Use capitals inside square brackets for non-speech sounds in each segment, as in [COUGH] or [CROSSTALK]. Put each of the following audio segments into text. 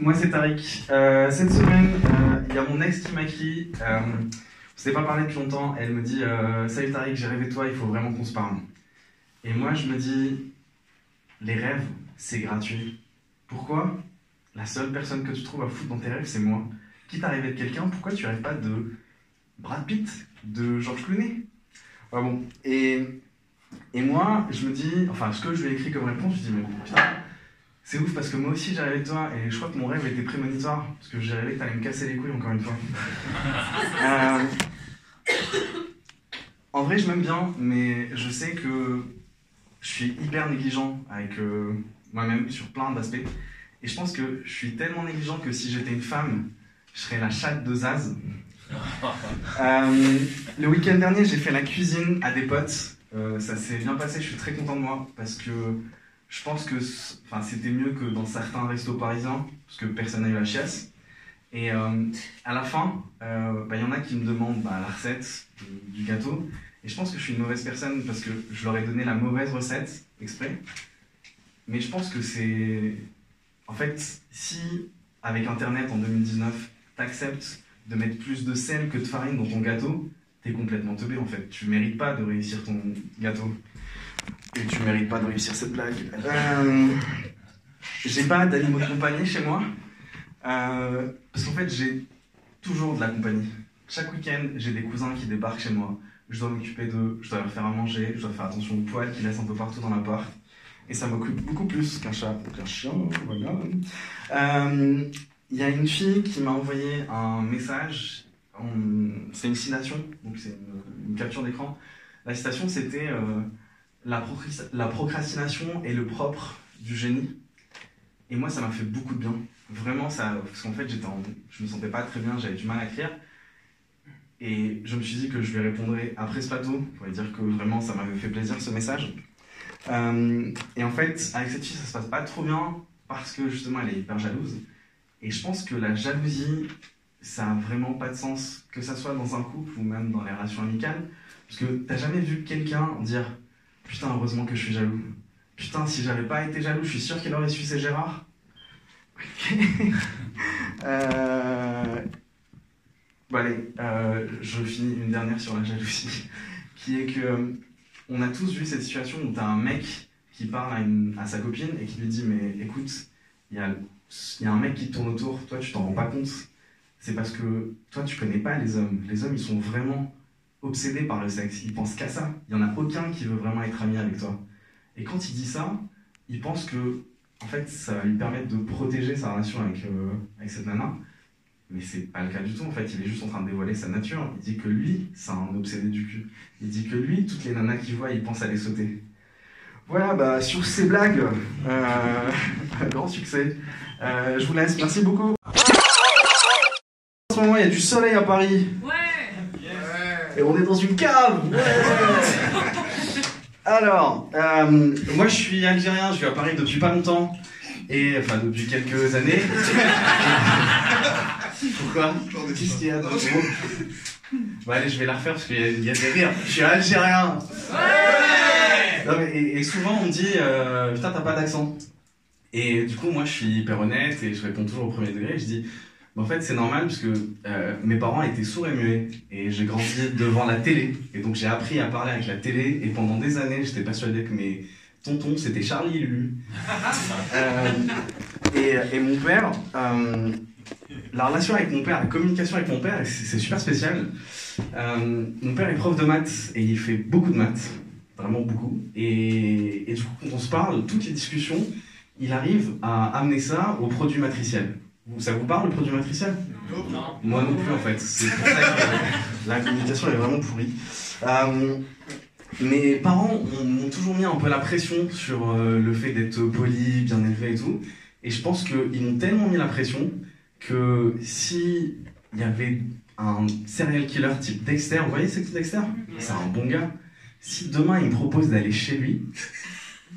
moi c'est Tariq. Euh, cette semaine, euh, il y a mon ex qui m'a. Euh, on s'est pas parlé depuis longtemps. Elle me dit euh, Salut Tariq, j'ai rêvé de toi, il faut vraiment qu'on se parle. Et moi je me dis Les rêves, c'est gratuit. Pourquoi La seule personne que tu trouves à foutre dans tes rêves, c'est moi? Quitte à rêver de quelqu'un, pourquoi tu rêves pas de Brad Pitt, de George Clooney? Bon. Et, et moi, je me dis, enfin, ce que je lui ai écrit comme réponse, je dis, mais putain, c'est ouf parce que moi aussi j'ai rêvé de toi et je crois que mon rêve était prémonitoire parce que j'ai rêvé que t'allais me casser les couilles encore une fois. [LAUGHS] Euh, En vrai, je m'aime bien, mais je sais que je suis hyper négligent avec euh, moi-même sur plein d'aspects. Et je pense que je suis tellement négligent que si j'étais une femme, je serais la chatte de Zaz. [LAUGHS] Euh, le week-end dernier, j'ai fait la cuisine à des potes. Euh, ça s'est bien passé, je suis très content de moi parce que je pense que c'était mieux que dans certains restos parisiens parce que personne n'a eu la chiasse. Et euh, à la fin, euh, bah, il y en a qui me demandent bah, la recette du gâteau. Et je pense que je suis une mauvaise personne parce que je leur ai donné la mauvaise recette exprès. Mais je pense que c'est. En fait, si avec Internet en 2019, t'acceptes de mettre plus de sel que de farine dans ton gâteau, t'es complètement teubé en fait. Tu mérites pas de réussir ton gâteau. Et tu mérites pas de réussir cette blague. Euh, j'ai pas d'animaux de compagnie chez moi. Euh, parce qu'en fait, j'ai toujours de la compagnie. Chaque week-end, j'ai des cousins qui débarquent chez moi. Je dois m'occuper d'eux, je dois leur faire à manger, je dois faire attention aux poils qu'ils laissent un peu partout dans l'appart. Et ça m'occupe beaucoup plus qu'un chat ou qu'un chien, voilà. Euh, Il y a une fille qui m'a envoyé un message. C'est une citation, donc c'est une, une capture d'écran. La citation, c'était euh, la, procrastination est le propre du génie. Et moi, ça m'a fait beaucoup de bien. Vraiment, ça, parce qu'en fait, j'étais en- je me sentais pas très bien, j'avais du mal à écrire. Et je me suis dit que je lui répondrais après ce plateau pour lui dire que vraiment, ça m'avait fait plaisir ce message. Euh, et en fait, avec cette fille, ça se passe pas trop bien parce que justement, elle est hyper jalouse. Et je pense que la jalousie, ça a vraiment pas de sens, que ça soit dans un couple ou même dans les relations amicales. Parce que t'as jamais vu quelqu'un dire Putain, heureusement que je suis jaloux. Putain, si j'avais pas été jaloux, je suis sûr qu'il aurait su c'est Gérard. Ok. [LAUGHS] Euh, Bon, allez, euh, je finis une dernière sur la jalousie, [LAUGHS] qui est que euh, on a tous vu cette situation où t'as un mec qui parle à, sa copine et qui lui dit Mais écoute, il y a, y a un mec qui te tourne autour, toi tu t'en rends pas compte. C'est parce que toi tu connais pas les hommes. Les hommes ils sont vraiment obsédés par le sexe, ils pensent qu'à ça. Il y en a aucun qui veut vraiment être ami avec toi. Et quand il dit ça, il pense que en fait ça va lui permettre de protéger sa relation avec, euh, avec cette nana. Mais c'est pas le cas du tout en fait, il est juste en train de dévoiler sa nature. Il dit que lui, c'est un obsédé du cul. Il dit que lui, toutes les nanas qu'il voit, il pense à les sauter. Voilà, bah sur ces blagues, euh, [LAUGHS] grand succès. Euh, je vous laisse, merci beaucoup. En ce moment, il y a du soleil à Paris. Et on est dans une cave Alors, euh, moi je suis algérien, je vis à Paris depuis pas longtemps. Et enfin depuis quelques années. [LAUGHS] Pourquoi Qu'est-ce qu'il y a dans le Bon allez, je vais la refaire parce qu'il y, a- des rires. Je suis algérien Non, mais, et, et souvent on me dit euh, Putain, t'as pas d'accent. Et du coup, moi je suis hyper honnête et je réponds toujours au premier degré. Je dis en fait, c'est normal parce que euh, mes parents étaient sourds et muets et j'ai grandi devant la télé. Et donc j'ai appris à parler avec la télé et pendant des années, j'étais persuadé que mes tontons c'était Charlie et Lulu. [LAUGHS] Euh, et, et mon père, euh, la relation avec mon père, la communication avec mon père, c'est super spécial. Mon père est prof de maths et il fait beaucoup de maths, vraiment beaucoup. Et, et du coup, quand on se parle, toutes les discussions, il arrive à amener ça au produit matriciel. Ça vous parle le produit matriciel Moi non plus en fait. C'est pour ça que la communication est vraiment pourrie. Euh, mes parents ont- m'ont toujours mis un peu la pression sur euh, le fait d'être poli, bien élevé et tout. Et je pense qu'ils m'ont tellement mis la pression que si il y avait un serial killer type Dexter, vous voyez c'est qui Dexter? C'est un bon gars. Si demain il me propose d'aller chez lui,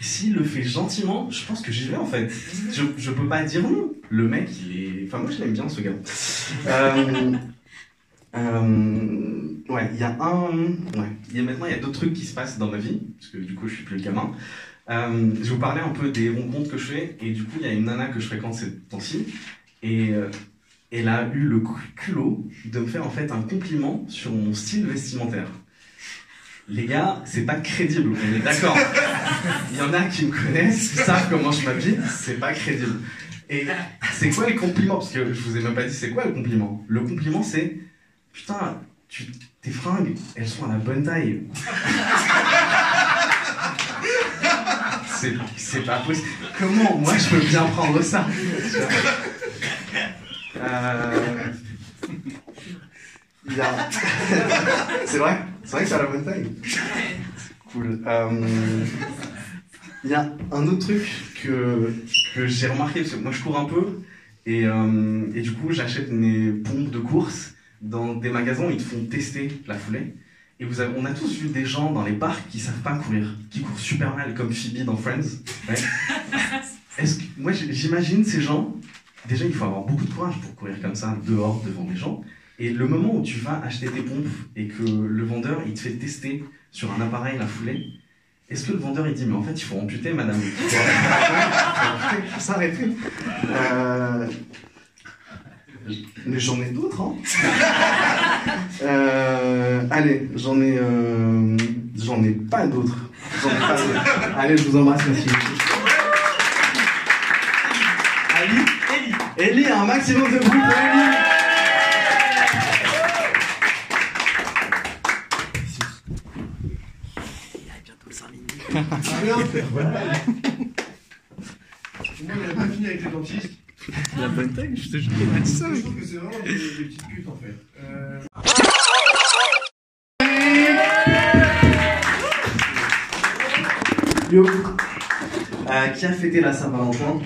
s'il le fait gentiment, je pense que j'y vais en fait. Je, je peux pas dire non. Le mec, il est. Enfin, moi je l'aime bien ce gars. Euh, euh, ouais, il y a un. Ouais, y maintenant il y a d'autres trucs qui se passent dans ma vie, parce que du coup je suis plus le gamin. Euh, je vous parler un peu des rencontres que je fais, et du coup il y a une nana que je fréquente ces temps-ci, Et euh, elle a eu le culot de me faire en fait un compliment sur mon style vestimentaire. Les gars, c'est pas crédible, on est d'accord. Il y en a qui me connaissent, qui savent comment je m'habille, c'est pas crédible. Et c'est quoi le compliment? Parce que je vous ai même pas dit c'est quoi le compliment? Le compliment c'est putain, tu, tes fringues, elles sont à la bonne taille. C'est pas possible. Comment moi je peux bien prendre ça? Euh... [LAUGHS] c'est vrai C'est vrai que c'est la bonne taille Cool. Euh, il y a un autre truc que, que j'ai remarqué, parce que moi je cours un peu, et, euh, et du coup j'achète mes pompes de course dans des magasins ils te font tester la foulée. Et vous on a tous vu des gens dans les parcs qui savent pas courir, qui courent super mal, comme Phoebe dans Friends. Est-ce que, moi j'imagine ces gens, déjà il faut avoir beaucoup de courage pour courir comme ça, dehors, devant des gens. Et le moment où tu vas acheter tes pompes et que le vendeur il te fait tester sur un appareil la foulée, est-ce que le vendeur il dit mais en fait il faut amputer madame [LAUGHS] Il faut s'arrêter. Euh... Mais j'en ai d'autres, hein [LAUGHS] euh... Allez, j'en ai, euh... j'en ai pas d'autres. Allez, je vous embrasse, merci. Ali, Ellie, un maximum de bruit pour Ellie. Moi, il n'a pas fini avec les dentistes. La bonne taille, je te jure. Je trouve que c'est vraiment des, des petites putes en fait. Euh... Yo. Euh, qui a fêté la Saint-Valentin?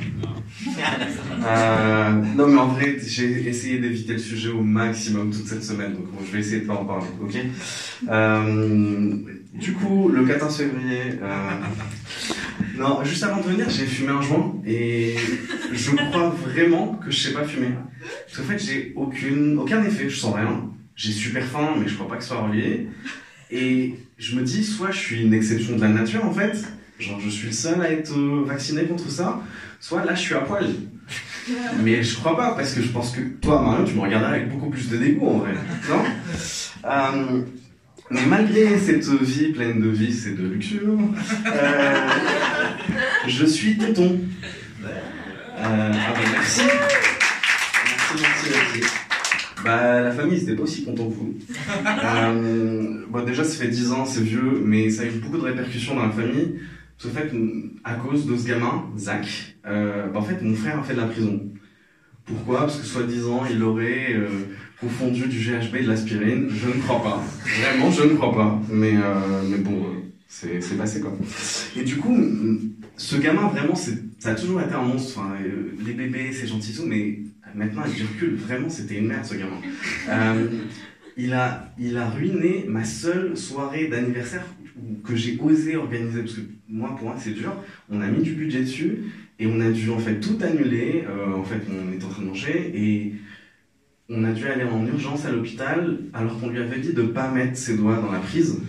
Euh, Non mais en vrai, j'ai essayé d'éviter le sujet au maximum toute cette semaine, donc bon, je vais essayer de pas en parler, ok? Euh, Du coup, le 14 février, euh, non, juste avant de venir, j'ai fumé un joint et je crois vraiment que je sais pas fumer. Parce qu'en fait, j'ai aucune, aucun effet, je sens rien. J'ai super faim, mais je crois pas que ce soit relié. Et je me dis, soit je suis une exception de la nature en fait, genre je suis le seul à être vacciné contre ça, soit là je suis à poil. Mais je crois pas, parce que je pense que toi, Marion, tu me regarderais avec beaucoup plus de dégoût en vrai. Non? Euh, Mais malgré cette vie pleine de vices et de luxure, euh, je suis tonton. Euh, ah bah merci. Merci, merci, merci. Bah, la famille, c'était pas aussi content que vous. Bon, déjà, ça fait 10 ans, c'est vieux, mais ça a eu beaucoup de répercussions dans la famille. Parce fait, à cause de ce gamin, Zach, euh, bah, en fait, mon frère a fait de la prison. Pourquoi? Parce que soi-disant, il aurait euh, confondu du GHB et de l'aspirine. Je ne crois pas. Vraiment, je ne crois pas. Mais, euh, mais bon, c'est c'est passé quoi. Et du coup, ce gamin, vraiment, ça a toujours été un monstre. Enfin, les bébés, c'est gentil tout, mais maintenant, avec du recul, vraiment, c'était une merde, ce gamin. Il, a, il a ruiné ma seule soirée d'anniversaire que j'ai osé organiser. Parce que moi, pour moi, c'est dur. On a mis du budget dessus et on a dû en fait tout annuler. Euh, en fait, on était en train de manger et on a dû aller en urgence à l'hôpital alors qu'on lui avait dit de pas mettre ses doigts dans la prise.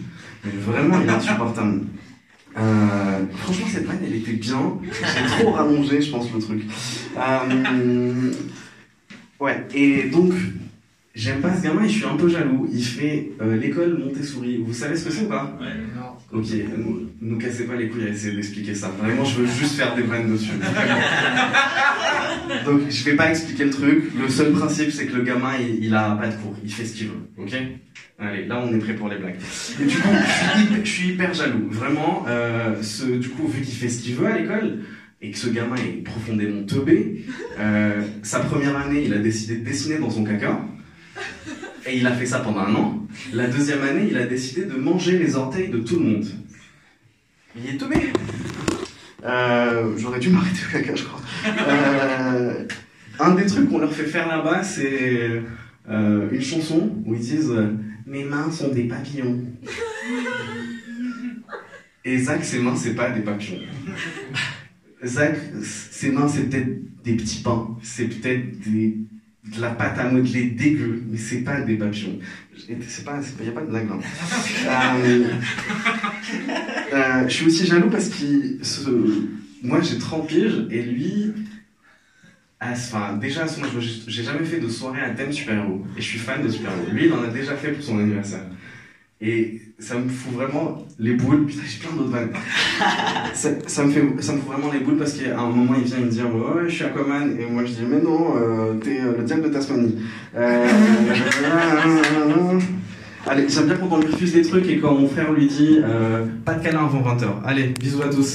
Mais vraiment, il est insupportable. [LAUGHS] Euh, franchement, cette vanne, elle était bien. J'ai trop rallongé, je pense, le truc. Euh, ouais, et donc, j'aime pas ce gamin et je suis un peu jaloux. Il fait euh, l'école Montessori. Vous savez ce que c'est ou pas? Non. Ok, nous, nous cassez pas les couilles à essayer d'expliquer ça. Vraiment, je veux juste faire des vannes dessus. [LAUGHS] Donc, je vais pas expliquer le truc. Le seul principe, c'est que le gamin, il, il a pas de cours. Il fait ce qu'il veut. Ok? Allez, là, on est prêt pour les blagues. Et du coup, je suis hyper, je suis hyper jaloux. Vraiment, euh, ce, du coup, vu qu'il fait ce qu'il veut à l'école, et que ce gamin est profondément teubé, euh, sa première année, il a décidé de dessiner dans son caca. Et il a fait ça pendant un an. La deuxième année, il a décidé de manger les orteils de tout le monde. Il est teubé. Euh, J'aurais dû m'arrêter au caca, je crois. Euh, un des trucs qu'on leur fait faire là-bas, c'est euh, une chanson où ils disent Mes mains sont des papillons. Et Zach, ses mains, c'est pas des papillons. Zach, ses mains, c'est peut-être des petits pains. C'est peut-être des, de la pâte à modeler dégueu, mais c'est pas des papillons. C'est pas, il n'y a pas de blague là. [LAUGHS] Euh, euh, je suis aussi jaloux parce que ce- moi j'ai 30 piges et lui, à- enfin, déjà, à moi, j'ai j'ai jamais fait de soirée à thème super-héros. Et je suis fan de super-héros. Lui, il en a déjà fait pour son anniversaire. Et ça me fout vraiment les boules. Putain, j'ai plein d'autres vannes. [LAUGHS] ça, ça me fait, ça me fout vraiment les boules parce qu'à un moment, il vient me dire Ouais, je suis Aquaman. Et moi, je dis Mais non, euh, t'es euh, le diable de Tasmanie. Euh, [LAUGHS] Allez, j'aime bien quand on lui refuse des trucs et quand mon frère lui dit euh, Pas de câlin avant 20h. Allez, bisous à tous.